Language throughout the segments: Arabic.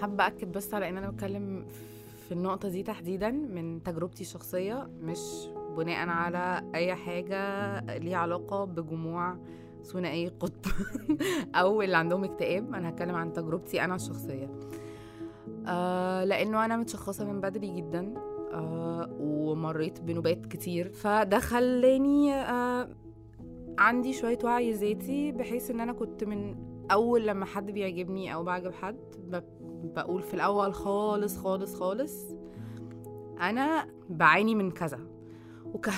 حابة أكد بس على إن أنا بتكلم في النقطة دي تحديدا من تجربتي الشخصية مش بناء على أي حاجة ليها علاقة بجموع ثنائي قطب أو اللي عندهم اكتئاب. أنا هتكلم عن تجربتي أنا الشخصية. آه لأنه أنا متشخصة من بدري جدا آه ومريت بنوبات كتير. فده خلاني آه عندي شوية وعي ذاتي بحيث إن أنا كنت من أول لما حد بيعجبني أو بعجب حد بقول في الأول خالص خالص خالص أنا بعاني من كذا.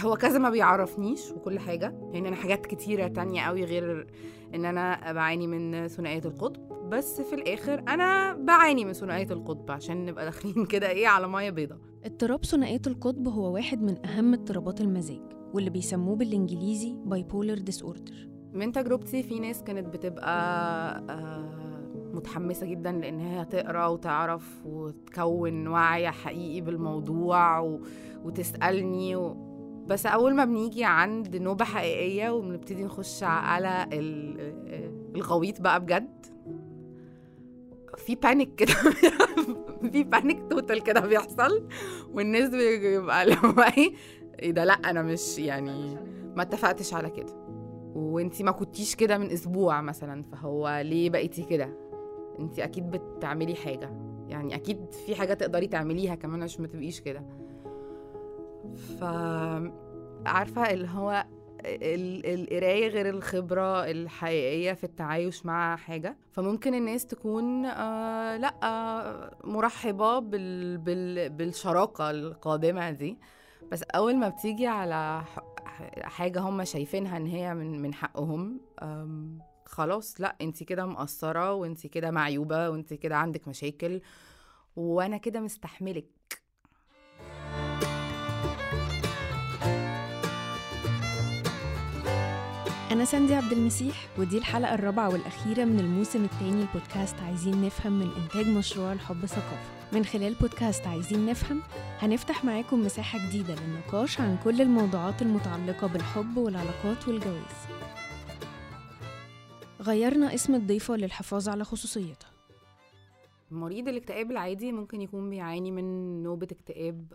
هو كذا ما بيعرفنيش وكل حاجة يعني أنا حاجات كتيرة تانية قوي غير إن أنا بعاني من ثنائية القطب. بس في الآخر أنا بعاني من ثنائية القطب عشان نبقى داخلين كده إيه على مية بيضة. اضطراب ثنائية القطب هو واحد من أهم اضطرابات المزاج واللي بيسموه بالإنجليزي bipolar disorder. من تجربتي في ناس كانت بتبقى آه متحمسة جدا لأن هي تقرأ وتعرف وتكون وعي حقيقي بالموضوع و... وتسألني و... بس أول ما بنيجي عند نوبة حقيقية وبنبتدي نخش على الغويط بقى بجد في panic كده في panic total كده بيحصل والناس بيبقى اللي إيه إيه ده؟ لأ أنا مش يعني ما اتفقتش على كده. وإنتي ما كنتيش كده من أسبوع مثلا فهو ليه بقيتي كده؟ انتي أكيد بتعملي حاجة. يعني أكيد في حاجة تقدري تعمليها كمان عشان ما تبقيش كده. ف عارفة اللي هو القراية غير الخبرة الحقيقية في التعايش مع حاجة. فممكن الناس تكون آه لأ آه مرحبة بال بال بالشراكة القادمة دي. بس أول ما بتيجي على حاجة هم شايفينها إن هي من من حقهم خلاص لأ انت كده مقصرة وانت كده معيوبة وانت كده عندك مشاكل وأنا كده مستحملك. أنا ساندي عبد المسيح ودي الحلقة الرابعة والأخيرة من الموسم الثاني البودكاست عايزين نفهم من إنتاج مشروع الحب ثقافة. من خلال بودكاست عايزين نفهم هنفتح معاكم مساحة جديدة للنقاش عن كل الموضوعات المتعلقة بالحب والعلاقات والجواز. غيرنا اسم الضيفة للحفاظ على خصوصيتها. مريض الاكتئاب العادي ممكن يكون بيعاني من نوبة اكتئاب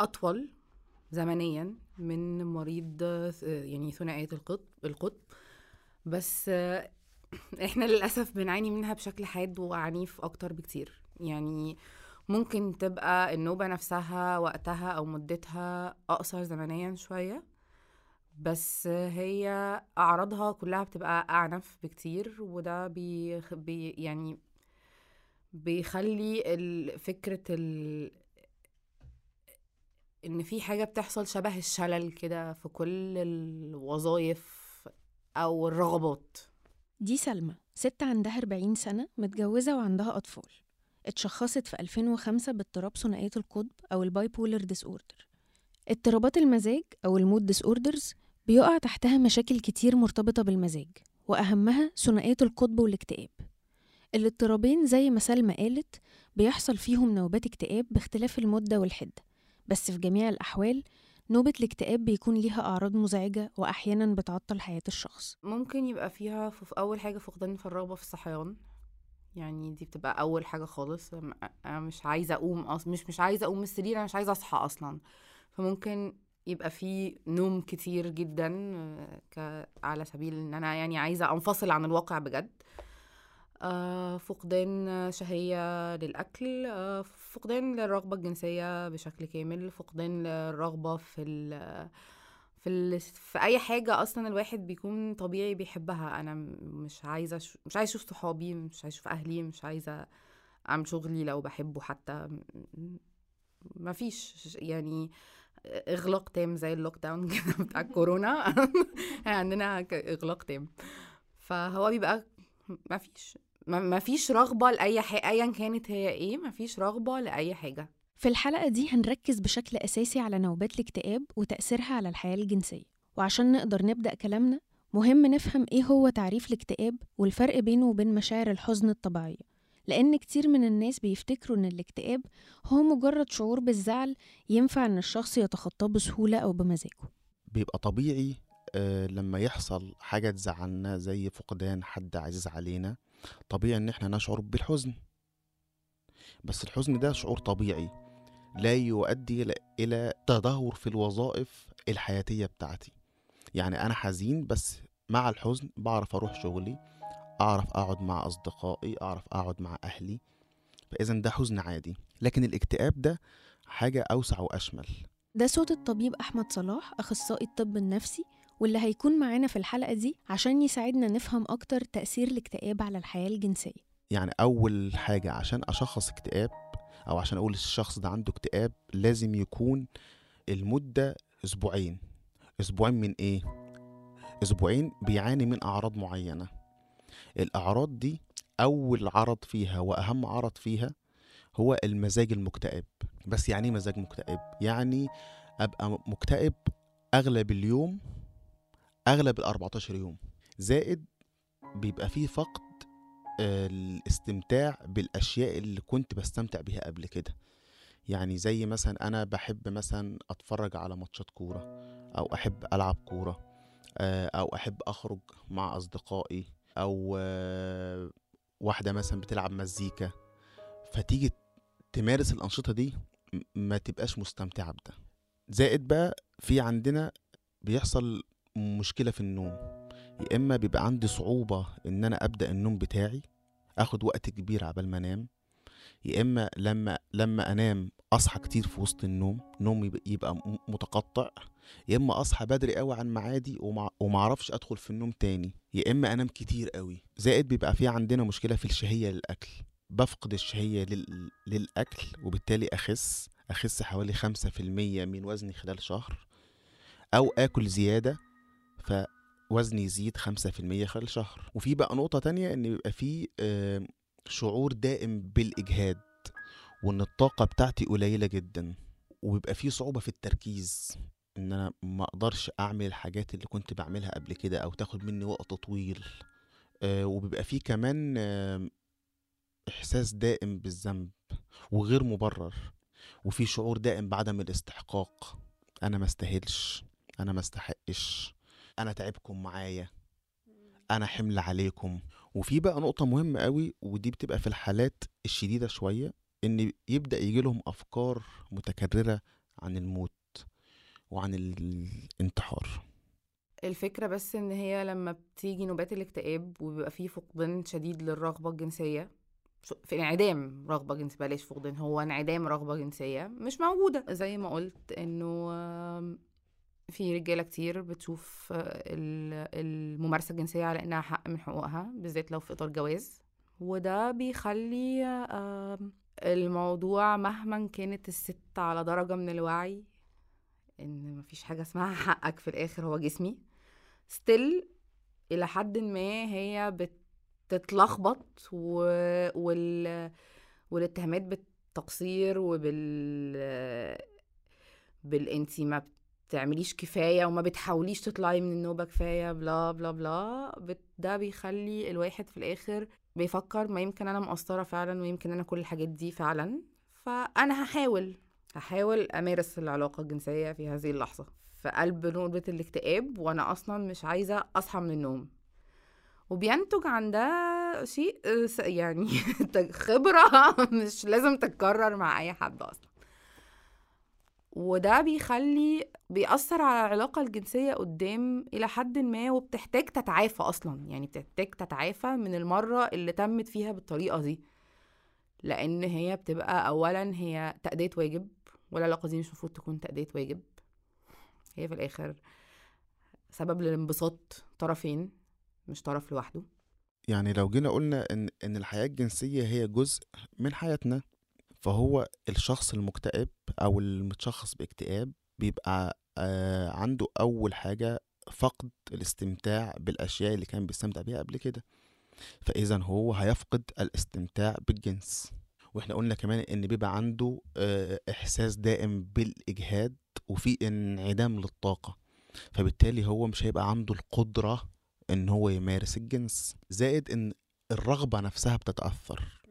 أطول زمنيا من مريض يعني ثنائية القطب القطب. بس إحنا للأسف بنعاني منها بشكل حاد وعنيف أكتر بكتير. يعني ممكن تبقى النوبة نفسها وقتها أو مدتها أقصر زمنيا شوية بس هي أعراضها كلها بتبقى أعنف بكتير وده بي, يعني بيخلي فكرة ال إن في حاجة بتحصل شبه الشلل كده في كل الوظائف أو الرغبات. دي سلمى ست عندها 40 سنة متجوزة وعندها أطفال. اتشخصت في 2005 باضطراب ثنائية القطب أو ال bipolar disorder اضطرابات المزاج أو ال mood disorders بيقع تحتها مشاكل كتير مرتبطة بالمزاج وأهمها ثنائية القطب والاكتئاب. الاضطرابين زي ما سلمى قالت بيحصل فيهم نوبات اكتئاب باختلاف المدة والحدة بس في جميع الأحوال نوبة الاكتئاب بيكون ليها أعراض مزعجة وأحيانا بتعطل حياة الشخص. ممكن يبقى فيها في أول حاجة فقدان في الرغبة في الصحيان. يعني دي بتبقى أول حاجة خالص. أنا مش عايزة أقوم أصلا مش مش عايزة أقوم من السرير أنا مش عايزة أصحى أصلا. فممكن يبقى في نوم كتير جدا. على سبيل إن أنا يعني عايزة أنفصل عن الواقع بجد آه فقدان شهية للأكل آه فقدان للرغبة الجنسية بشكل كامل فقدان للرغبة في ال في ال في أي حاجة أصلا الواحد بيكون طبيعي بيحبها أنا مش عايزة. مش عايزة أشوف صحابي مش عايزة أشوف أهلي مش عايزة أعمل شغلي لو بحبه حتى ما فيش يعني إغلاق تام زي ال lockdown كده بتاع الكورونا عندنا إغلاق تام. فهو بيبقى ما فيش ما فيش رغبة لأي حاجة أيا كانت هي إيه ما فيش رغبة لأي حاجة. في الحلقة دي هنركز بشكل أساسي على نوبات الاكتئاب وتأثيرها على الحياة الجنسية. وعشان نقدر نبدأ كلامنا مهم نفهم إيه هو تعريف الاكتئاب والفرق بينه وبين مشاعر الحزن الطبيعية. لأن كتير من الناس بيفتكروا إن الاكتئاب هو مجرد شعور بالزعل ينفع إن الشخص يتخطاه بسهولة أو بمزاجه. بيبقى طبيعي آه لما يحصل حاجة تزعلنا زي فقدان حد عزيز علينا طبيعي إن إحنا نشعر بالحزن. بس الحزن ده شعور طبيعي لا يؤدي إلى تدهور في الوظائف الحياتية بتاعتي. يعني أنا حزين بس مع الحزن بعرف أروح شغلي أعرف أقعد مع أصدقائي أعرف أقعد مع أهلي. فإذا ده حزن عادي. لكن الاكتئاب ده حاجة أوسع وأشمل. ده صوت الطبيب أحمد صلاح أخصائي الطب النفسي واللي هيكون معانا في الحلقة دي عشان يساعدنا نفهم أكتر تأثير الاكتئاب على الحياة الجنسية. يعني أول حاجة عشان أشخص اكتئاب أو عشان أقول الشخص ده عنده اكتئاب لازم يكون المدة أسبوعين. أسبوعين من إيه؟ أسبوعين بيعاني من أعراض معينة. الأعراض دي أول عرض فيها وأهم عرض فيها هو المزاج المكتئب. بس يعني إيه مزاج مكتئب؟ يعني أبقى مكتئب أغلب اليوم أغلب ال 14 يوم. زائد بيبقى فيه فقد آه، الاستمتاع بالأشياء اللي كنت بستمتع بيها قبل كده. يعني زي مثلا أنا بحب مثلا أتفرج على ماتشات كورة أو أحب ألعب كورة آه، أو أحب أخرج مع أصدقائي. أو واحدة مثلا بتلعب مزيكا فتيجي تمارس الأنشطة دي ما تبقاش مستمتعة بده. زائد بقى في عندنا بيحصل مشكلة في النوم. يا إما بيبقى عندي صعوبة إن أنا أبدأ النوم بتاعي آخد وقت كبير عبال ما أنام يا إما لما لما أنام أصحى كتير في وسط النوم نومي يبقى- متقطع يا إما أصحى بدري قوي عن ميعادي وما أعرفش أدخل في النوم تاني يا إما أنام كتير قوي زائد بيبقى في عندنا مشكلة في الشهية للأكل. بفقد الشهية لل... للأكل وبالتالي أخس أخس حوالي 5% من وزني خلال شهر. أو آكل زيادة فوزني يزيد 5% خلال شهر. وفي بقى نقطة تانية إن بيبقى في شعور دائم بالإجهاد وإن الطاقة بتاعتي قليلة جدا وبيبقى في صعوبة في التركيز. إن أنا ما أقدرش أعمل الحاجات اللي كنت بعملها قبل كده أو تاخد مني وقت طويل. آه، وبيبقى في كمان آه، إحساس دائم بالذنب وغير مبرر وفي شعور دائم بعدم الاستحقاق. أنا ما استاهلش أنا ما استحقش أنا تعبكم معايا أنا حمل عليكم وفي بقى نقطة مهمة قوي ودي بتبقى في الحالات الشديدة شوية إن يبدأ يجي لهم أفكار متكررة عن الموت وعن الانتحار. الفكرة بس إن هي لما بتيجي نوبات الاكتئاب وبيبقى فيه فقدان شديد للرغبة الجنسية في انعدام رغبة جنسية بلاش فقدان هو انعدام رغبة جنسية مش موجودة. زي ما قلت إنه في رجالة كتير بتشوف آه، ال- الممارسة الجنسية على إنها حق من حقوقها بالذات لو في إطار جواز. وده بيخلي الموضوع مهما كانت الست على درجة من الوعي إن مفيش حاجة اسمها حقك في الآخر هو جسمي ستيل إلى حد ما هي بتتلخبط و... وال... والاتهامات بالتقصير وبال بال انتي ما بتعمليش كفاية وما بتحاوليش تطلعي من النوبة كفاية بلا بلا بلا. ده بيخلي الواحد في الآخر بيفكر ما يمكن أنا مقصرة فعلا ويمكن أنا كل الحاجات دي فعلا. فأنا هحاول هحاول أمارس العلاقة الجنسية في هذه اللحظة. في قلب نوبه الاكتئاب وأنا أصلا مش عايزة أصحى من النوم. وبينتج عن ده شيء يعني خبرة مش لازم تتكرر مع أي حد أصلا. وده بيخلي بيأثر على العلاقة الجنسية قدام إلى حد ما وبتحتاج تتعافى أصلا. يعني بتحتاج تتعافى من المرة اللي تمت فيها بالطريقة دي. لأن هي بتبقى أولا هي تأدية واجب والعلاقة دي مش المفروض تكون تأدية واجب. هي في الآخر سبب للانبساط طرفين مش طرف لوحده. يعني لو جينا قلنا إن إن الحياة الجنسية هي جزء من حياتنا فهو الشخص المكتئب أو المتشخص باكتئاب بيبقى آه عنده أول حاجة فقد الاستمتاع بالأشياء اللي كان بيستمتع بيها قبل كده. فاذا هو هيفقد الاستمتاع بالجنس. وإحنا قلنا كمان إن بيبقى عنده آه إحساس دائم بالإجهاد وفي انعدام للطاقة. فبالتالي هو مش هيبقى عنده القدرة إن هو يمارس الجنس. زائد إن الرغبة نفسها بتتأثر.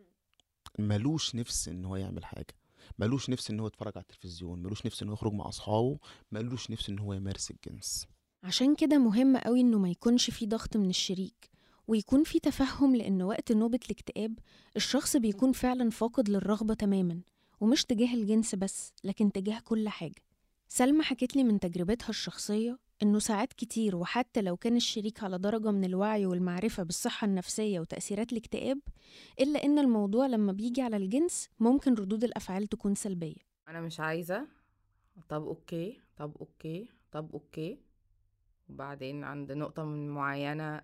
ملوش نفس إن هو يعمل حاجة. ملوش نفس إن هو يتفرج على التلفزيون ملوش نفس إن هو يخرج مع أصحابه ملوش نفس إن هو يمارس الجنس. عشان كده مهم قوي إنه ما يكونش في ضغط من الشريك ويكون في تفهم لأن وقت نوبة الاكتئاب الشخص بيكون فعلا فاقد للرغبة تماما ومش تجاه الجنس بس لكن تجاه كل حاجة. سلمى حكت لي من تجربتها الشخصية إنه ساعات كتير وحتى لو كان الشريك على درجة من الوعي والمعرفة بالصحة النفسية وتأثيرات الاكتئاب إلا إن الموضوع لما بيجي على الجنس ممكن ردود الأفعال تكون سلبية. أنا مش عايزة. طب okay طب okay طب okay. وبعدين عند نقطة من معينة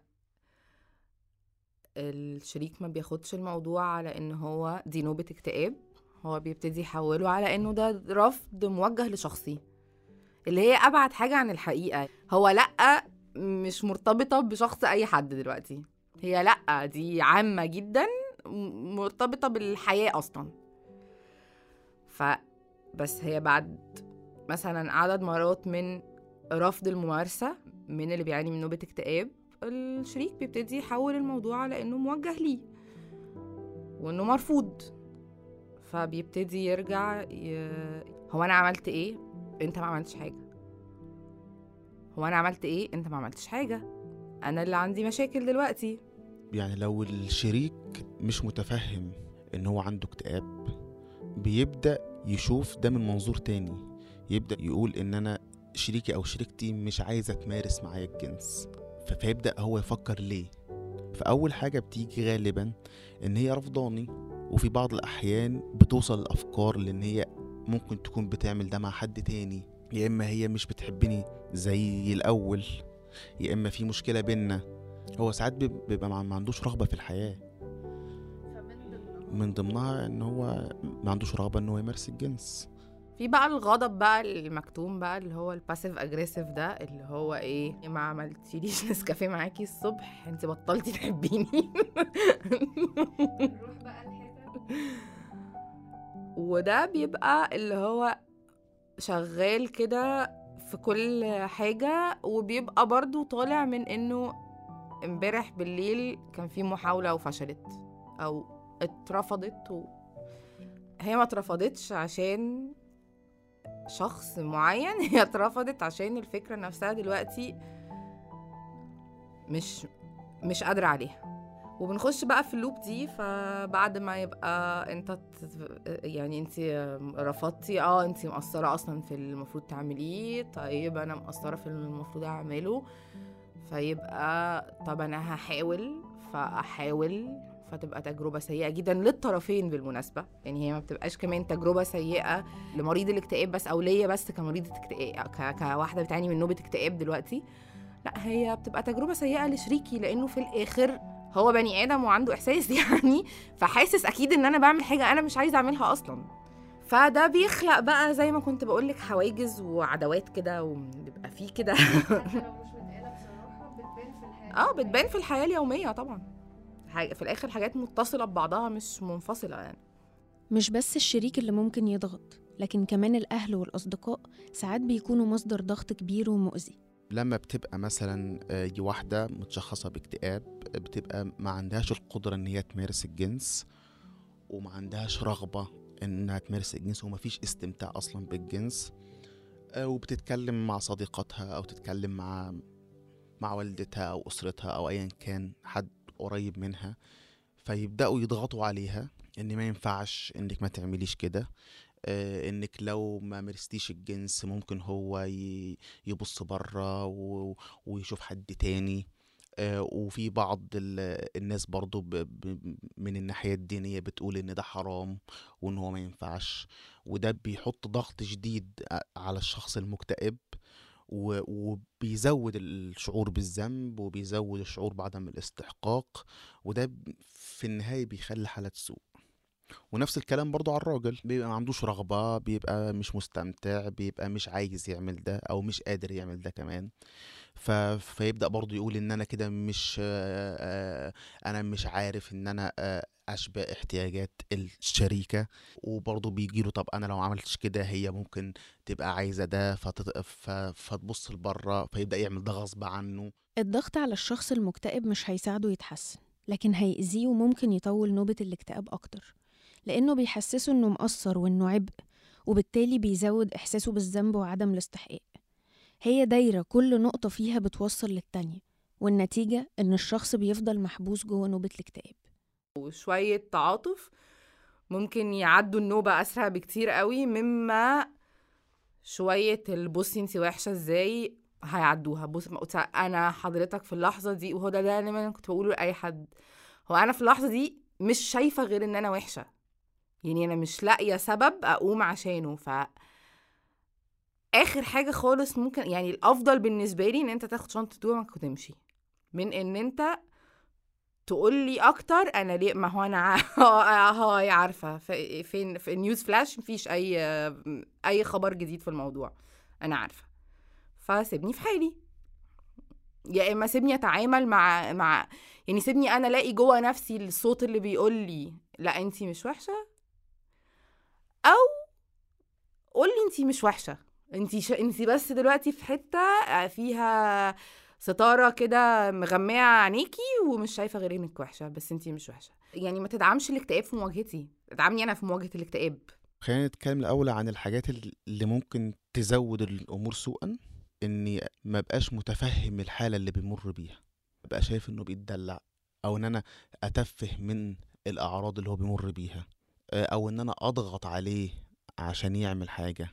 الشريك ما بياخدش الموضوع على إن هو دي نوبة اكتئاب. هو بيبتدي يحوله على إنه ده رفض موجه لشخصي. اللي هي أبعد حاجة عن الحقيقة. هو لأ مش مرتبطة بشخص أي حد دلوقتي. هي لأ دي عامة جدا مرتبطة بالحياة أصلا. ف بس هي بعد مثلا عدد مرات من رفض الممارسة من اللي بيعاني من نوبة اكتئاب الشريك بيبتدي يحول الموضوع على انه موجه ليه. وأنه مرفوض. فبيبتدي يرجع ي... هو أنا عملت إيه؟ انت ما عملتش حاجة. هو أنا عملت إيه؟ انت ما عملتش حاجة. أنا اللي عندي مشاكل دلوقتي. يعني لو الشريك مش متفهم إن هو عنده اكتئاب بيبدأ يشوف ده من منظور تاني. يبدأ يقول إن أنا شريكي أو شريكتي مش عايزة تمارس معايا الجنس. ف- فيبدأ هو يفكر ليه. فأول حاجة بتيجي غالبا إن هي رفضاني وفي بعض الأحيان بتوصل الأفكار لأن هي ممكن تكون بتعمل ده مع حد تاني. يا إما هي مش بتحبني زي الأول يا إما في مشكلة بينا هو ساعات بيب- بيبقى ما ما عندوش رغبة في الحياة. من ضمنها إن هو ما عندوش رغبة إن هو يمارس الجنس. في بقى الغضب بقى المكتوم بقى اللي هو ال passive aggressive ده اللي هو إيه ما عملتيليش نسكافيه معاكي الصبح انت بطلتي تحبيني. وده بيبقى اللي هو شغال كده في كل حاجة وبيبقى برضو طالع من إنه امبارح بالليل كان في محاولة وفشلت أو اترفضت و... هي ما اترفضتش عشان شخص معين هي اترفضت عشان الفكرة نفسها دلوقتي مش مش قادرة عليها. وبنخش بقى في اللوب دي فبعد ما يبقى انت يعني انت رفضتي آه انت مقصرة أصلا في المفروض تعمليه طيب أنا مقصرة في المفروض أعمله فيبقى طب أنا هحاول فأحاول فتبقى تجربة سيئة جدا للطرفين بالمناسبة. يعني هي ما بتبقاش كمان تجربة سيئة لمريض الاكتئاب بس أو ليا بس كمريضة اكتئاب ك- كواحدة بتعاني من نوبة اكتئاب دلوقتي. لا هي بتبقى تجربة سيئة لشريكي لأنه في الآخر هو بني آدم وعنده إحساس يعني فحاسس أكيد إن أنا بعمل حاجة أنا مش عايزة أعملها أصلا. فده بيخلق بقى زي ما كنت بقولك حواجز وعداوات كده وبيبقى فيه كده. آه بتبان في الحياة اليومية طبعا. في الآخر حاجات متصلة ببعضها مش منفصلة يعني. مش بس الشريك اللي ممكن يضغط لكن كمان الأهل والأصدقاء ساعات بيكونوا مصدر ضغط كبير ومؤذي. لما بتبقى مثلا آه، دي واحدة متشخصة باكتئاب بتبقى ما عندهاش القدرة إن هي تمارس الجنس وما عندهاش رغبة إنها تمارس الجنس ومفيش استمتاع أصلا بالجنس آه، وبتتكلم مع صديقاتها أو تتكلم مع مع والدتها أو أسرتها أو ايا كان حد قريب منها فيبدأوا يضغطوا عليها إن ما ينفعش إنك ما تعمليش كده. آه، إنك لو ما مارستيش الجنس ممكن هو يبص بره ويشوف حد تاني. آه، وفي بعض ال- الناس برضو من الناحية الدينية بتقول إن ده حرام وإن هو ما ينفعش. وده بيحط ضغط شديد على الشخص المكتئب وبيزود الشعور بالذنب وبيزود الشعور بعدم الاستحقاق. وده في النهاية بيخلي حالة سوء. ونفس الكلام برضو على الراجل. بيبقى ما عندوش رغبة بيبقى مش مستمتع بيبقى مش عايز يعمل ده أو مش قادر يعمل ده كمان. ف... فيبدأ برضو يقول إن أنا كده مش أنا مش عارف أنا آه، أشبع احتياجات الشريكة. وبرضو بيجيله طب أنا لو عملتش كده هي ممكن تبقى عايزة ده فتت... ف... فتبص لبره فيبدأ يعمل ده غصب عنه. الضغط على الشخص المكتئب مش هيساعده يتحسن لكن هيأذيه وممكن يطول نوبة الاكتئاب أكتر. لأنه بيحسسه إنه مقصر وإنه عبء وبالتالي بيزود إحساسه بالذنب وعدم الاستحقاق. هي دايرة كل نقطة فيها بتوصل للتانية والنتيجة إن الشخص بيفضل محبوس جوه نوبة الاكتئاب. وشوية تعاطف ممكن يعدوا النوبة أسرع بكتير قوي مما شوية البصي انتي وحشة إزاي هيعدوها. بص أنا حضرتك في اللحظة دي وهو ده دايما أنا كنت بقوله لأي حد. هو أنا في اللحظة دي مش شايفة غير إن أنا وحشة. يعني أنا مش لاقية سبب أقوم عشانه ف آخر حاجة خالص ممكن يعني الأفضل بالنسبة لي إن أنت تاخد شنطة هدومك وتمشي من إن أنت تقول لي أكتر أنا ليه ما هو أنا هاي عارفة في- فين في نيوز فلاش مفيش أي أي خبر جديد في الموضوع أنا عارفة فسيبني في حالي. يا إما سيبني أتعامل مع مع يعني سيبني أنا ألاقي جوه نفسي الصوت اللي بيقول لي لا أنتي مش وحشة أو قول لي انتي مش وحشة. انتي ش... انتي بس دلوقتي في حتة فيها ستارة كده مغميه عينيكي ومش شايفة غير إنك وحشة بس انتي مش وحشة. يعني ما تدعمش الاكتئاب في مواجهتي. ادعمني أنا في مواجهة الاكتئاب. خلينا نتكلم الأول عن الحاجات اللي ممكن تزود الأمور سوءا إني ما بقاش متفهم الحالة اللي بيمر بيها. بقى شايف إنه بيتدلع أو إن أنا أتفه من الأعراض اللي هو بيمر بيها. آه، أو إن أنا أضغط عليه عشان يعمل حاجة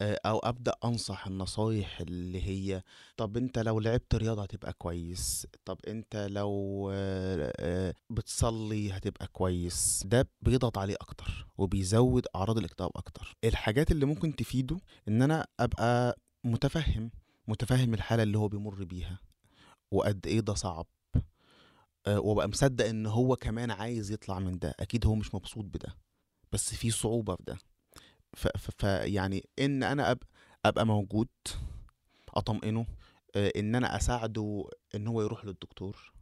آه، أو أبدأ أنصح النصايح اللي هي طب أنت لو لعبت رياضة هتبقى كويس طب أنت لو آه، بتصلي هتبقى كويس. ده بيضغط عليه أكتر وبيزود أعراض الاكتئاب أكتر. الحاجات اللي ممكن تفيده إن أنا أبقى متفهم متفهم الحالة اللي هو بيمر بيها وقد إيه ده صعب. وأبقى مصدق إن هو كمان عايز يطلع من ده. أكيد هو مش مبسوط بده بس في صعوبة في ده. ف, ف, ف يعني إن أنا أب أبقى موجود أطمئنه آه، إن أنا أساعده إن هو يروح للدكتور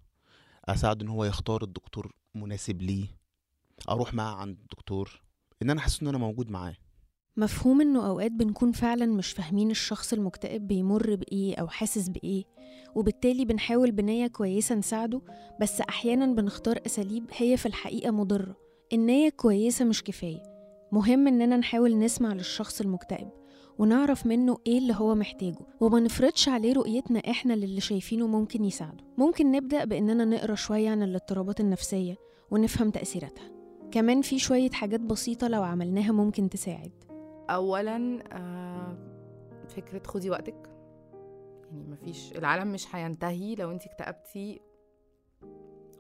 أساعده إن هو يختار الدكتور مناسب ليه أروح معاه عند الدكتور إن أنا أحس إن أنا موجود معاه. مفهوم إنه أوقات بنكون فعلا مش فاهمين الشخص المكتئب بيمر بإيه أو حاسس بإيه وبالتالي بنحاول بنية كويسة نساعده بس أحيانا بنختار أساليب هي في الحقيقة مضرة. النية كويسة مش كفاية. مهم إننا نحاول نسمع للشخص المكتئب ونعرف منه إيه اللي هو محتاجه وما نفرضش عليه رؤيتنا إحنا للي شايفينه ممكن يساعده. ممكن نبدأ بإننا نقرأ شوية عن الاضطرابات النفسية ونفهم تأثيراتها. كمان في شوية حاجات بسيطة لو عملناها ممكن تساعد. اولا آه، فكرة خدي وقتك. يعني مفيش العالم مش هينتهي لو انت اكتئبتي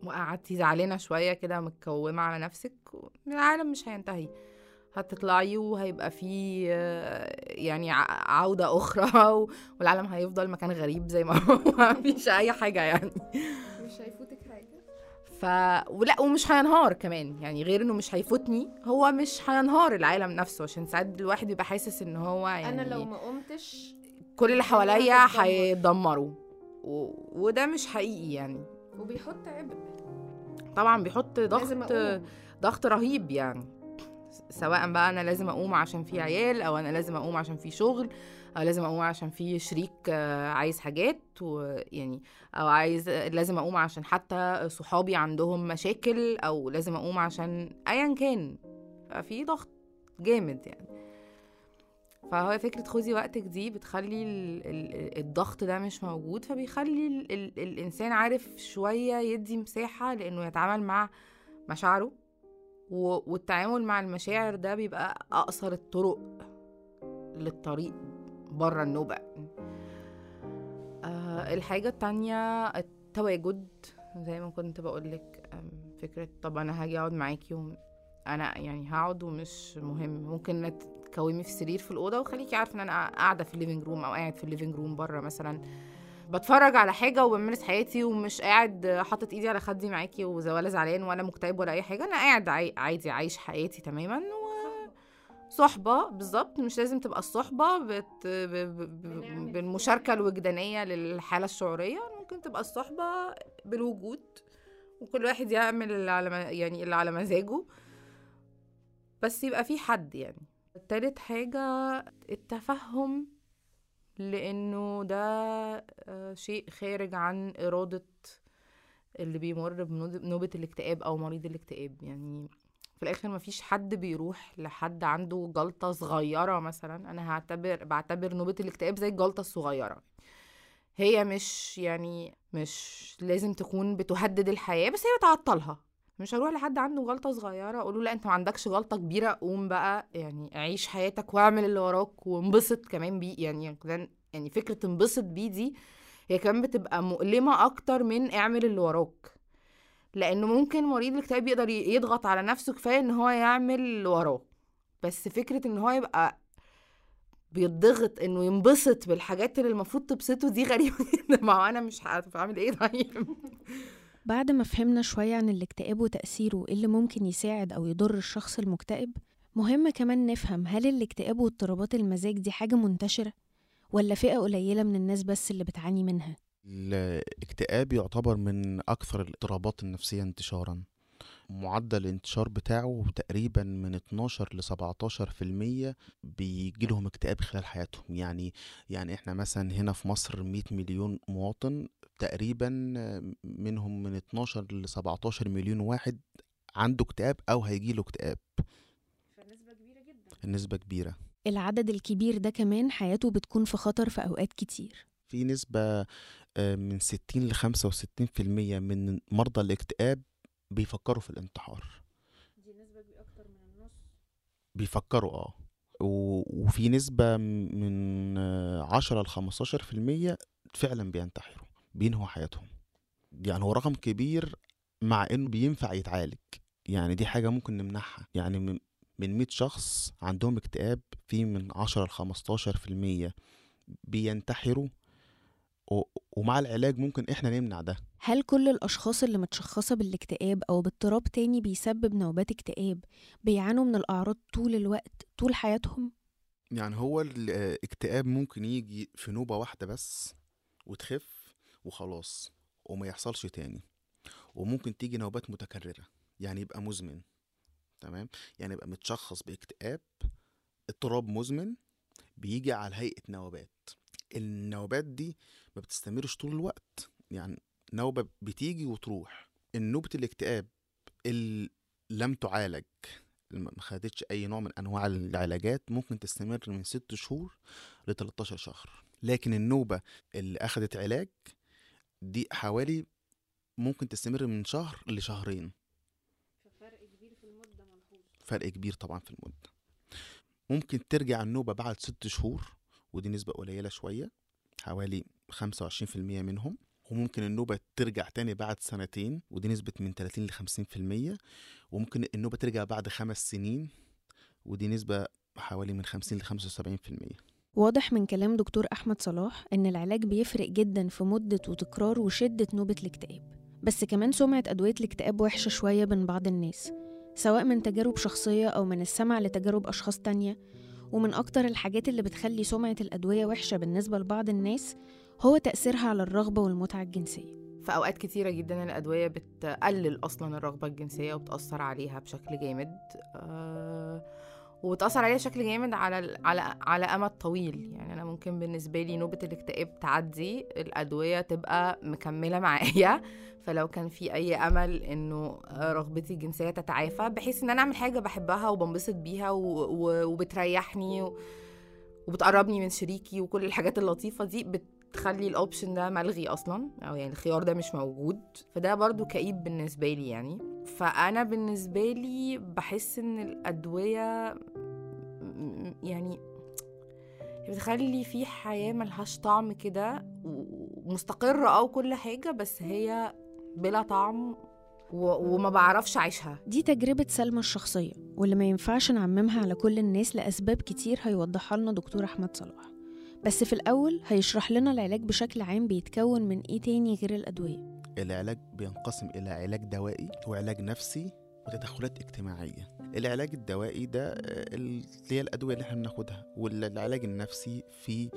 وقعدتي زعلانة شوية كده متكومة على نفسك العالم مش هينتهي. هتطلعي وهيبقى في آه، يعني عودة أخرى والعالم هيفضل مكان غريب زي ما هو. مفيش أي حاجة يعني. مش هيفوتك ف ولا ومش هينهار كمان. يعني غير إنه مش هيفوتني هو مش هينهار العالم نفسه عشان ساعات الواحد بيبقى حاسس إن هو يعني أنا لو ما قمتش كل اللي حواليا و... وده مش حقيقي يعني. وبيحط عبء. طبعا بيحط ضغط ضغط رهيب يعني. سواء بقى أنا لازم أقوم عشان في عيال أو أنا لازم أقوم عشان في شغل أو لازم أقوم عشان في شريك آه، عايز حاجات ويعني أو عايز لازم أقوم عشان حتى صحابي عندهم مشاكل أو لازم أقوم عشان ايا كان. ففي ضغط جامد يعني. فهو فكرة خدي وقتك دي بتخلي ال- ال- الضغط ده مش موجود فبيخلي ال ال الإنسان عارف شوية يدي مساحة لأنه يتعامل مع مشاعره والتعامل مع المشاعر ده بيبقى أقصر الطرق للطريق بره النوبة. آه الحاجة التانية التواجد زي ما كنت بقولك فكرة طب أنا هاجي أقعد معاكي. أنا يعني هقعد ومش مهم. ممكن تكوني في السرير في الأوضة وخليكي عارفة إن أنا قاعدة في ال living room أو قاعد في ال living room بره مثلا. بتفرج على حاجة وبمارس حياتي ومش قاعد حاطط إيدي على خدي معاكي ولا زعلان ولا مكتئب ولا أي حاجة. أنا قاعد عادي عايش حياتي تماما صحبة بالظبط مش لازم تبقى الصحبة بت... ب... ب... بالمشاركة الوجدانية للحالة الشعورية. ممكن تبقى الصحبة بالوجود وكل واحد يعمل اللي على ما... يعني اللي على مزاجه. بس يبقى في حد يعني. تالت حاجة التفهم لأنه ده آه، شيء خارج عن إرادة اللي بيمر بنوبة الاكتئاب أو مريض الاكتئاب. يعني في الآخر مفيش حد بيروح لحد عنده جلطة صغيرة مثلا. أنا هعتبر بعتبر نوبة الاكتئاب زي الجلطة الصغيرة. هي مش يعني مش لازم تكون بتهدد الحياة بس هي بتعطلها. مش هروح لحد عنده غلطه صغيرة أقول له لا أنت ما عندكش غلطه كبيرة قوم بقى يعني عيش حياتك واعمل اللي وراك وانبسط كمان بيه. يعني كمان- يعني فكرة انبسط بيه دي هي كمان بتبقى مؤلمة أكتر من اعمل اللي وراك. لأنه ممكن مريض الاكتئاب يقدر يضغط على نفسه كفاية إن هو يعمل وراه. بس فكرة إن هو يبقى بيتضغط إنه ينبسط بالحاجات اللي المفروض تبسطه دي غريبة جدا. ما أنا مش عارفة أعمل إيه طيب. بعد ما فهمنا شوية عن الاكتئاب وتأثيره إيه اللي ممكن يساعد أو يضر الشخص المكتئب مهم كمان نفهم هل الاكتئاب واضطرابات المزاج دي حاجة منتشرة ولا فئة قليلة من الناس بس اللي بتعاني منها؟ الاكتئاب يعتبر من أكثر الاضطرابات النفسية انتشارا. معدل الانتشار بتاعه تقريبا من 12 ل 17 في المية بيجي لهم اكتئاب خلال حياتهم. يعني يعني إحنا مثلا هنا في مصر 100 مليون مواطن تقريبا منهم من 12 ل 17 مليون واحد عنده اكتئاب أو هيجي له اكتئاب النسبة كبيرة. العدد الكبير ده كمان حياته بتكون في خطر في أوقات كتير. في نسبة من 60 ل 65 في المية من مرضى الاكتئاب بيفكروا في الانتحار. بيفكروا آه. وفي نسبة من آه، 10 ل 15 في المية فعلا بينتحروا بينهوا حياتهم. يعني هو رقم كبير مع إنه بينفع يتعالج. يعني دي حاجة ممكن نمنعها يعني من من 100 شخص عندهم اكتئاب في من 10 ل 15 في المية بينتحروا و- ومع العلاج ممكن إحنا نمنع ده. هل كل الأشخاص اللي متشخصة بالاكتئاب أو باضطراب تاني بيسبب نوبات اكتئاب بيعانوا من الأعراض طول الوقت طول حياتهم؟ يعني هو الاكتئاب ممكن يجي في نوبة واحدة بس وتخف وخلاص وما يحصلش تاني. وممكن تيجي نوبات متكررة يعني يبقى مزمن تمام؟ يعني يبقى متشخص باكتئاب اضطراب مزمن بيجي على هيئة نوبات. النوبات دي ما بتستمرش طول الوقت. يعني نوبة بتيجي وتروح. النوبة الاكتئاب اللي لم تعالج ما خدتش أي نوع من أنواع العلاجات ممكن تستمر من 6 شهور ل 13 شهر. لكن النوبة اللي أخدت علاج دي حوالي ممكن تستمر من شهر لشهرين. فرق كبير طبعا في المدة. ممكن ترجع النوبة بعد ست شهور ودي نسبة قليلة شوية حوالي 25% منهم وممكن النوبة ترجع تاني بعد سنتين ودي نسبة من 30 ل 50% وممكن النوبة ترجع بعد خمس سنين ودي نسبة حوالي من 50 ل 75% واضح من كلام دكتور أحمد صلاح إن العلاج بيفرق جدا في مدة وتكرار وشدة نوبة الاكتئاب. بس كمان سمعة أدوية الاكتئاب وحشة شوية بين بعض الناس سواء من تجارب شخصية أو من السمع لتجارب أشخاص تانية ومن أكتر الحاجات اللي بتخلي سمعة الأدوية وحشة بالنسبة لبعض الناس هو تأثيرها على الرغبة والمتعة الجنسية. في أوقات كتيرة جدا الأدوية بتقلل أصلا الرغبة الجنسية وبتأثر عليها بشكل جامد آه وبتأثر عليها بشكل جامد على على على أمد طويل. يعني أنا ممكن بالنسبة لي نوبة الاكتئاب تعدي الأدوية تبقى مكملة معايا. فلو كان في أي أمل إنه رغبتي الجنسية تتعافى بحيث إن أنا أعمل حاجة بحبها وبنبسط بيها. وبتريحني. وبتقربني من شريكي وكل الحاجات اللطيفة دي بتخلي الاوبشن ده ملغي أصلا أو يعني الخيار ده مش موجود فده برضو كئيب بالنسبة لي يعني فأنا بالنسبة لي بحس إن الأدوية يعني بتخلي في حياة ملهاش طعم كده ومستقره أو كل حاجة بس هي بلا طعم و- وما بعرفش أعيشها. دي تجربة سلمى الشخصية واللي ما ينفعش نعممها على كل الناس لأسباب كتير هيوضحها لنا دكتور أحمد صلاح. بس في الأول هيشرح لنا العلاج بشكل عام بيتكون من إيه تاني غير الأدوية؟ العلاج بينقسم إلى علاج دوائي وعلاج نفسي وتدخلات اجتماعية. العلاج الدوائي ده آه، اللي هي الأدوية اللي إحنا بناخدها والعلاج النفسي في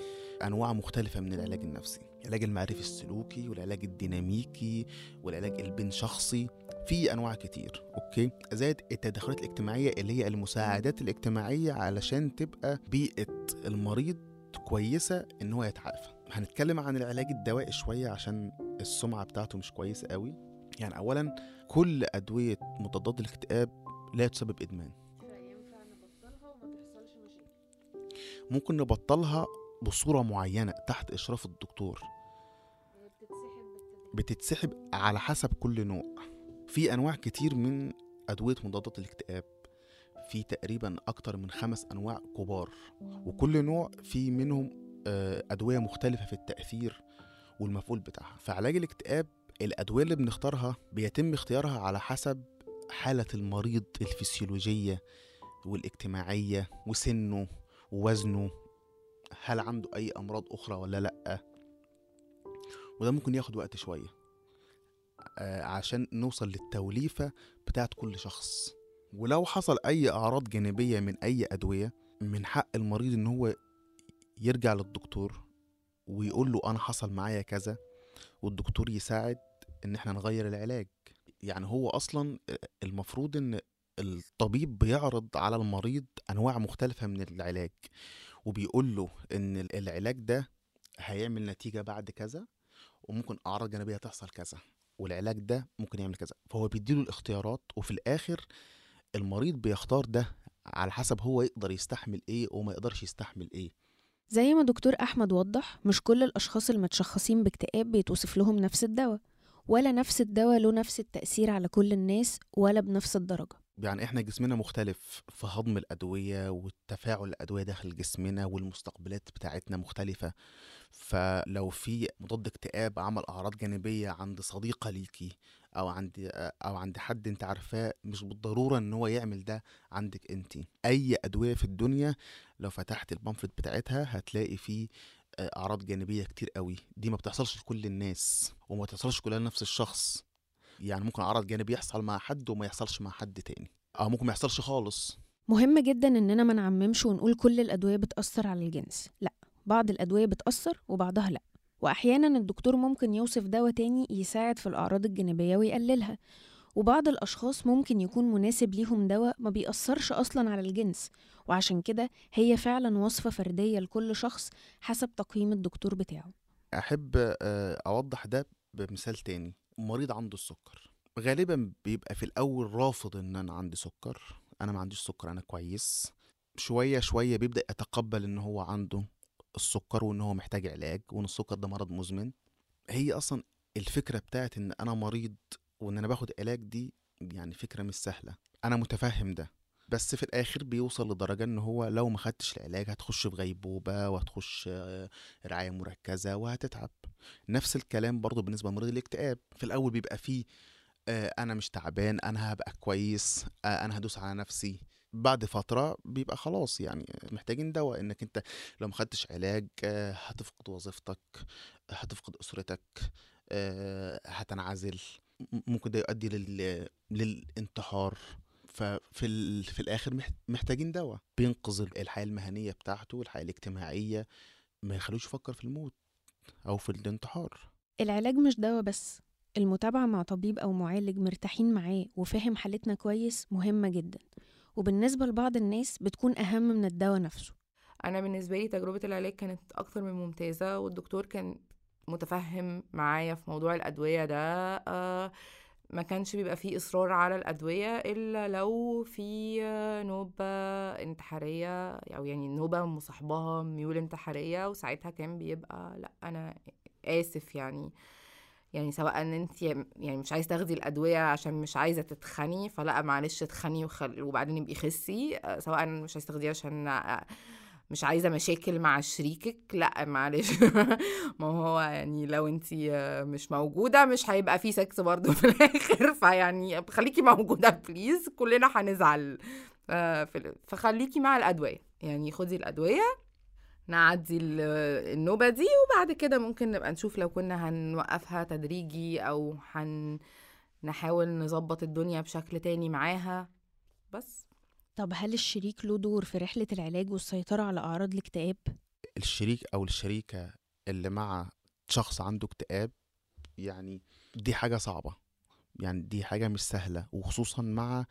أنواع مختلفة من العلاج النفسي. العلاج المعرفي السلوكي والعلاج الديناميكي والعلاج البين شخصي في أنواع كتير أوكي؟ زائد التدخلات الاجتماعية اللي هي المساعدات الاجتماعية علشان تبقى بيئة المريض كويسة إن هو يتعافى. هنتكلم عن العلاج الدوائي شوية عشان السمعة بتاعته مش كويسة قوي. يعني أولا كل أدوية مضادات الاكتئاب لا تسبب إدمان. ممكن نبطلها بصورة معينة تحت إشراف الدكتور. بتتسحب على حسب كل نوع. في أنواع كتير من أدوية مضادات الاكتئاب. في تقريبا أكتر من خمس أنواع كبار. وكل نوع في منهم آه، أدوية مختلفة في التأثير والمفعول بتاعها. فعلاج الاكتئاب الأدوية اللي بنختارها بيتم اختيارها على حسب حالة المريض الفسيولوجية والاجتماعية وسنه ووزنه. هل عنده أي أمراض أخرى ولا لأ؟ وده ممكن ياخد وقت شوية. آه، عشان نوصل للتوليفة بتاعت كل شخص. ولو حصل أي أعراض جانبية من أي أدوية من حق المريض إن هو يرجع للدكتور ويقول له أنا حصل معايا كذا والدكتور يساعد إن إحنا نغير العلاج. يعني هو أصلا المفروض إن الطبيب بيعرض على المريض أنواع مختلفة من العلاج وبيقول له إن العلاج ده هيعمل نتيجة بعد كذا وممكن أعراض جانبية تحصل كذا والعلاج ده ممكن يعمل كذا. فهو بيديله الاختيارات وفي الآخر المريض بيختار ده على حسب هو يقدر يستحمل إيه وما يقدرش يستحمل إيه. زي ما دكتور أحمد وضح مش كل الأشخاص المتشخصين باكتئاب بيتوصف لهم نفس الدواء ولا نفس الدواء له نفس التأثير على كل الناس ولا بنفس الدرجة. يعني إحنا جسمنا مختلف في هضم الأدوية والتفاعل الأدوية داخل جسمنا والمستقبلات بتاعتنا مختلفة. فلو في مضاد اكتئاب عمل أعراض جانبية عند صديقة ليكي أو عند أو عند حد أنت عارفاه مش بالضرورة إن هو يعمل ده عندك أنت. أي أدوية في الدنيا لو فتحت البامفلت بتاعتها هتلاقي فيه آه، أعراض جانبية كتير قوي دي ما بتحصلش لكل الناس وما بتحصلش كلها لنفس الشخص. يعني ممكن عرض جانبي يحصل مع حد وما يحصلش مع حد تاني. أو ممكن ما يحصلش خالص. مهم جدا إننا ما نعممش ونقول كل الأدوية بتأثر على الجنس. لأ بعض الأدوية بتأثر وبعضها لأ. وأحيانا الدكتور ممكن يوصف دواء تاني يساعد في الأعراض الجانبية ويقللها. وبعض الأشخاص ممكن يكون مناسب ليهم دواء ما بيأثرش أصلا على الجنس. وعشان كده هي فعلا وصفة فردية لكل شخص حسب تقييم الدكتور بتاعه. أحب آه، أوضح ده بمثال تاني. مريض عنده السكر. غالبا بيبقى في الأول رافض إن أنا عندي سكر. أنا ما عنديش سكر أنا كويس. شوية شوية بيبدأ يتقبل إن هو عنده السكر وإن هو محتاج علاج وإن السكر ده مرض مزمن. هي أصلا الفكرة بتاعت إن أنا مريض وإن أنا باخد علاج دي يعني فكرة مش سهلة. أنا متفهم ده. بس في الآخر بيوصل لدرجة إن هو لو ما خدتش العلاج هتخش في غيبوبة وهتخش آه، رعاية مركزة وهتتعب. نفس الكلام برضو بالنسبة لمريض الاكتئاب. في الأول بيبقى فيه آه، أنا مش تعبان أنا هبقى كويس آه، أنا هدوس على نفسي. بعد فترة بيبقى خلاص يعني محتاجين دواء إنك أنت لو ما خدتش علاج آه، هتفقد وظيفتك هتفقد أسرتك آه، هتنعزل ممكن ده يؤدي لل... للانتحار. ففي ال... في الآخر مح- محتاجين دواء. بينقذ الحياة المهنية بتاعته والحياة الاجتماعية ما يخلوش يفكر في الموت أو في الانتحار. العلاج مش دواء بس المتابعة مع طبيب أو معالج مرتاحين معاه وفاهم حالتنا كويس مهمة جدا. وبالنسبة لبعض الناس بتكون أهم من الدواء نفسه. أنا بالنسبة لي تجربة العلاج كانت أكتر من ممتازة والدكتور كان متفهم معايا في موضوع الأدوية ده آه، ما كانش بيبقى فيه إصرار على الأدوية إلا لو في آه، نوبة انتحارية أو يعني نوبة مصاحبها ميول انتحارية وساعتها كان بيبقى لأ أنا آسف يعني. يعني سواء إن انت يعني مش عايز تاخدي الأدوية عشان مش عايزة تتخني فلا معلش تخني وخل... وبعدين يبقي خسي آه، سواء مش عايزة تاخديها عشان آه، مش عايزة مشاكل مع شريكك لا معلش. ما هو يعني لو انت مش موجودة مش هيبقى في سكس برضه في الآخر فيعني خليكي موجودة please كلنا هنزعل. آه، فخليكي مع الأدوية يعني خدي الأدوية نعدي ال- النوبة دي وبعد كده ممكن نبقى نشوف لو كنا هنوقفها تدريجي أو هن نحاول نظبط الدنيا بشكل تاني معاها. بس. طب هل الشريك له دور في رحلة العلاج والسيطرة على أعراض الاكتئاب؟ الشريك أو الشريكة اللي مع شخص عنده اكتئاب يعني دي حاجة صعبة. يعني دي حاجة مش سهلة وخصوصا مع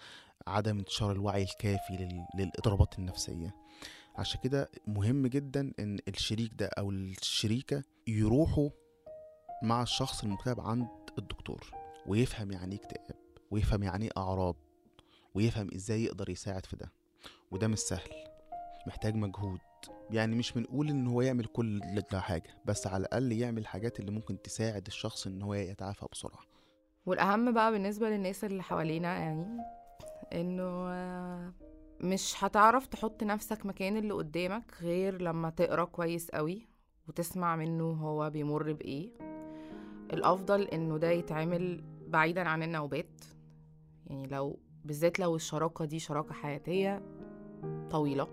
عدم انتشار الوعي الكافي لل- للاضطرابات النفسية. عشان كده مهم جدا إن الشريك ده أو الشريكة يروحوا مع الشخص المكتئب عند الدكتور ويفهم يعني إيه اكتئاب ويفهم يعني إيه أعراض ويفهم إزاي يقدر يساعد في ده. وده مش سهل محتاج مجهود. يعني مش بنقول إن هو يعمل كل حاجة بس على الأقل يعمل الحاجات اللي ممكن تساعد الشخص إن هو يتعافى بسرعة. والأهم بقى بالنسبة للناس اللي حوالينا يعني آه، مش هتعرف تحط نفسك مكان اللي قدامك غير لما تقرأ كويس قوي وتسمع منه هو بيمر بإيه. الأفضل إنه ده يتعمل بعيدا عن النوبات. يعني لو بالذات لو الشراكة دي شراكة حياتية طويلة.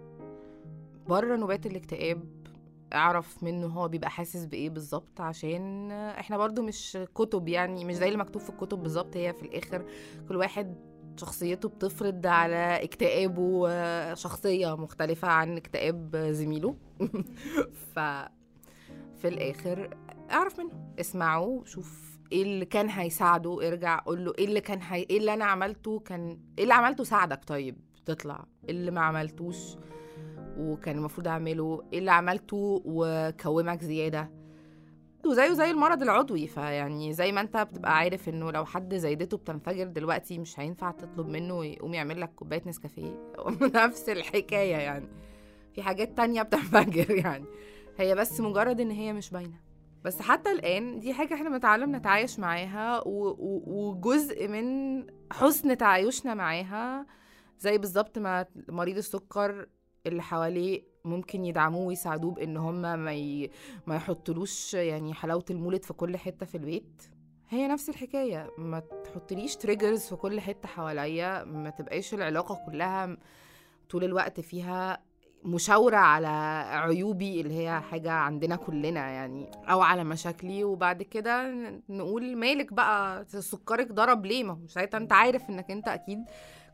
بره نوبات الاكتئاب أعرف منه هو بيبقى حاسس بإيه بالظبط عشان إحنا برضو مش كتب يعني مش زي اللي مكتوب في الكتب بالظبط هي في الآخر كل واحد شخصيته بتفرض على اكتئابه آه، شخصية مختلفة عن اكتئاب زميله. ف في الآخر اعرف منه اسمعه شوف إيه اللي كان هيساعده ارجع قول له إيه اللي كان هي... إيه اللي أنا عملته كان إيه اللي عملته ساعدك طيب؟ تطلع. إيه اللي ما عملتوش وكان المفروض أعمله؟ إيه اللي عملته وكومك زيادة؟ وزيه زي المرض العضوي فيعني زي ما أنت بتبقى عارف إنه لو حد زايدته بتنفجر دلوقتي مش هينفع تطلب منه يقوم يعمل لك كوباية نسكافيه. نفس الحكاية يعني. في حاجات تانية بتنفجر يعني. هي بس مجرد إن هي مش باينة. بس حتى الآن دي حاجة إحنا بنتعلم نتعايش معاها وجزء من حسن تعايشنا معاها زي بالظبط ما مريض السكر اللي حواليه ممكن يدعموه ويساعدوه بإن هم ما ي... ما يحطلوش يعني حلاوة المولد في كل حتة في البيت. هي نفس الحكاية ما تحطليش تريجرز في كل حتة حواليا ما تبقاش العلاقة كلها طول الوقت فيها مشاورة على عيوبي اللي هي حاجة عندنا كلنا يعني أو على مشاكلي. وبعد كده نقول مالك بقى؟ سكرك ضرب ليه؟ ما هو ساعتها أنت عارف إنك أنت أكيد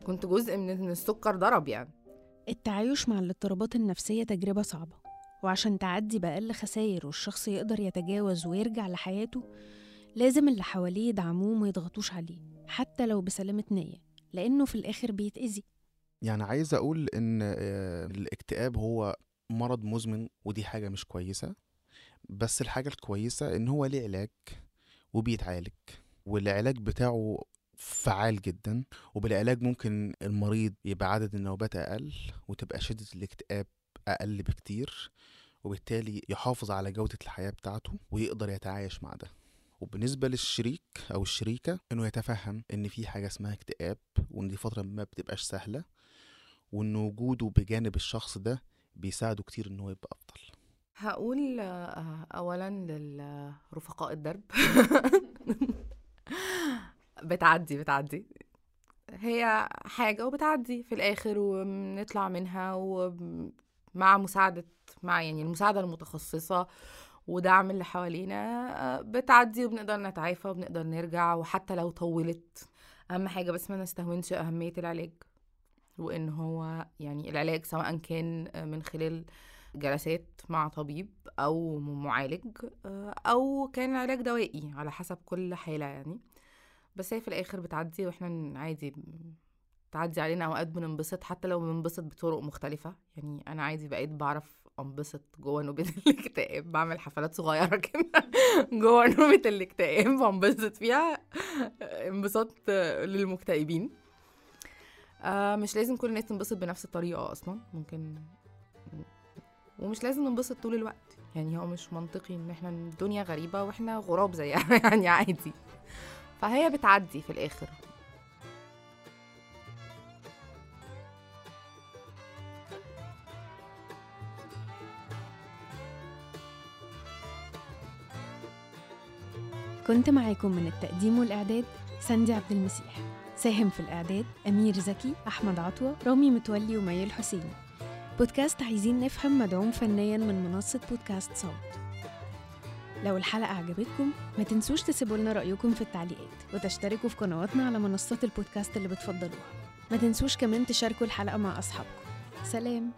كنت جزء من إن السكر ضرب يعني. التعايش مع الاضطرابات النفسية تجربة صعبة وعشان تعدي بأقل خسائر والشخص يقدر يتجاوز ويرجع لحياته لازم اللي حواليه يدعموه وما يضغطوش عليه حتى لو بسلامة نية لأنه في الآخر بيتأذي. يعني عايز أقول إن آه، الاكتئاب هو مرض مزمن ودي حاجة مش كويسة بس الحاجة الكويسة إن هو ليه علاج وبيتعالج والعلاج بتاعه فعال جدا وبالعلاج ممكن المريض يبقى عدد النوبات أقل وتبقى شدة الاكتئاب أقل بكتير وبالتالي يحافظ على جودة الحياة بتاعته ويقدر يتعايش مع ده. وبالنسبة للشريك أو الشريكة إنه يتفهم إن في حاجة اسمها اكتئاب وإن دي فترة ما بتبقاش سهلة وإن وجوده بجانب الشخص ده بيساعده كتير إن هو يبقى أفضل. هقول آه، اولا للرفقاء الدرب. بتعدي بتعدي. هي حاجة وبتعدي في الآخر وبنطلع منها ومع مساعدة مع يعني المساعدة المتخصصة ودعم اللي حوالينا بتعدي وبنقدر نتعافى وبنقدر نرجع وحتى لو طولت. أهم حاجة بس ما نستهونش أهمية العلاج وإن هو يعني العلاج سواء كان من خلال جلسات مع طبيب أو معالج أو كان علاج دوائي على حسب كل حالة يعني. بس هي في الآخر بتعدي وإحنا عادي تعدي علينا أوقات بننبسط حتى لو بننبسط بطرق مختلفة. يعني أنا عادي بقيت بعرف أنبسط جوه نوبة الاكتئاب. بعمل حفلات صغيرة كده جوه نوبة الاكتئاب بنبسط فيها. انبساط للمكتئبين. آه مش لازم كل الناس تنبسط بنفس الطريقة أصلا. ممكن ومش لازم ننبسط طول الوقت. يعني هو مش منطقي إن إحنا الدنيا غريبة وإحنا غراب زيها. يعني عادي. فهي بتعدي في الآخر. كنت معاكم من التقديم والإعداد ساندي عبد المسيح. ساهم في الإعداد أمير زكي أحمد عطوة رامي متولي ومي الحسيني بودكاست عايزين نفهم مدعوم فنيا من منصة بودكاست صوت. لو الحلقة عجبتكم ما تنسوش تسيبوا لنا رأيكم في التعليقات وتشتركوا في قنواتنا على منصات البودكاست اللي بتفضلوها. ما تنسوش كمان تشاركوا الحلقة مع أصحابكم. سلام.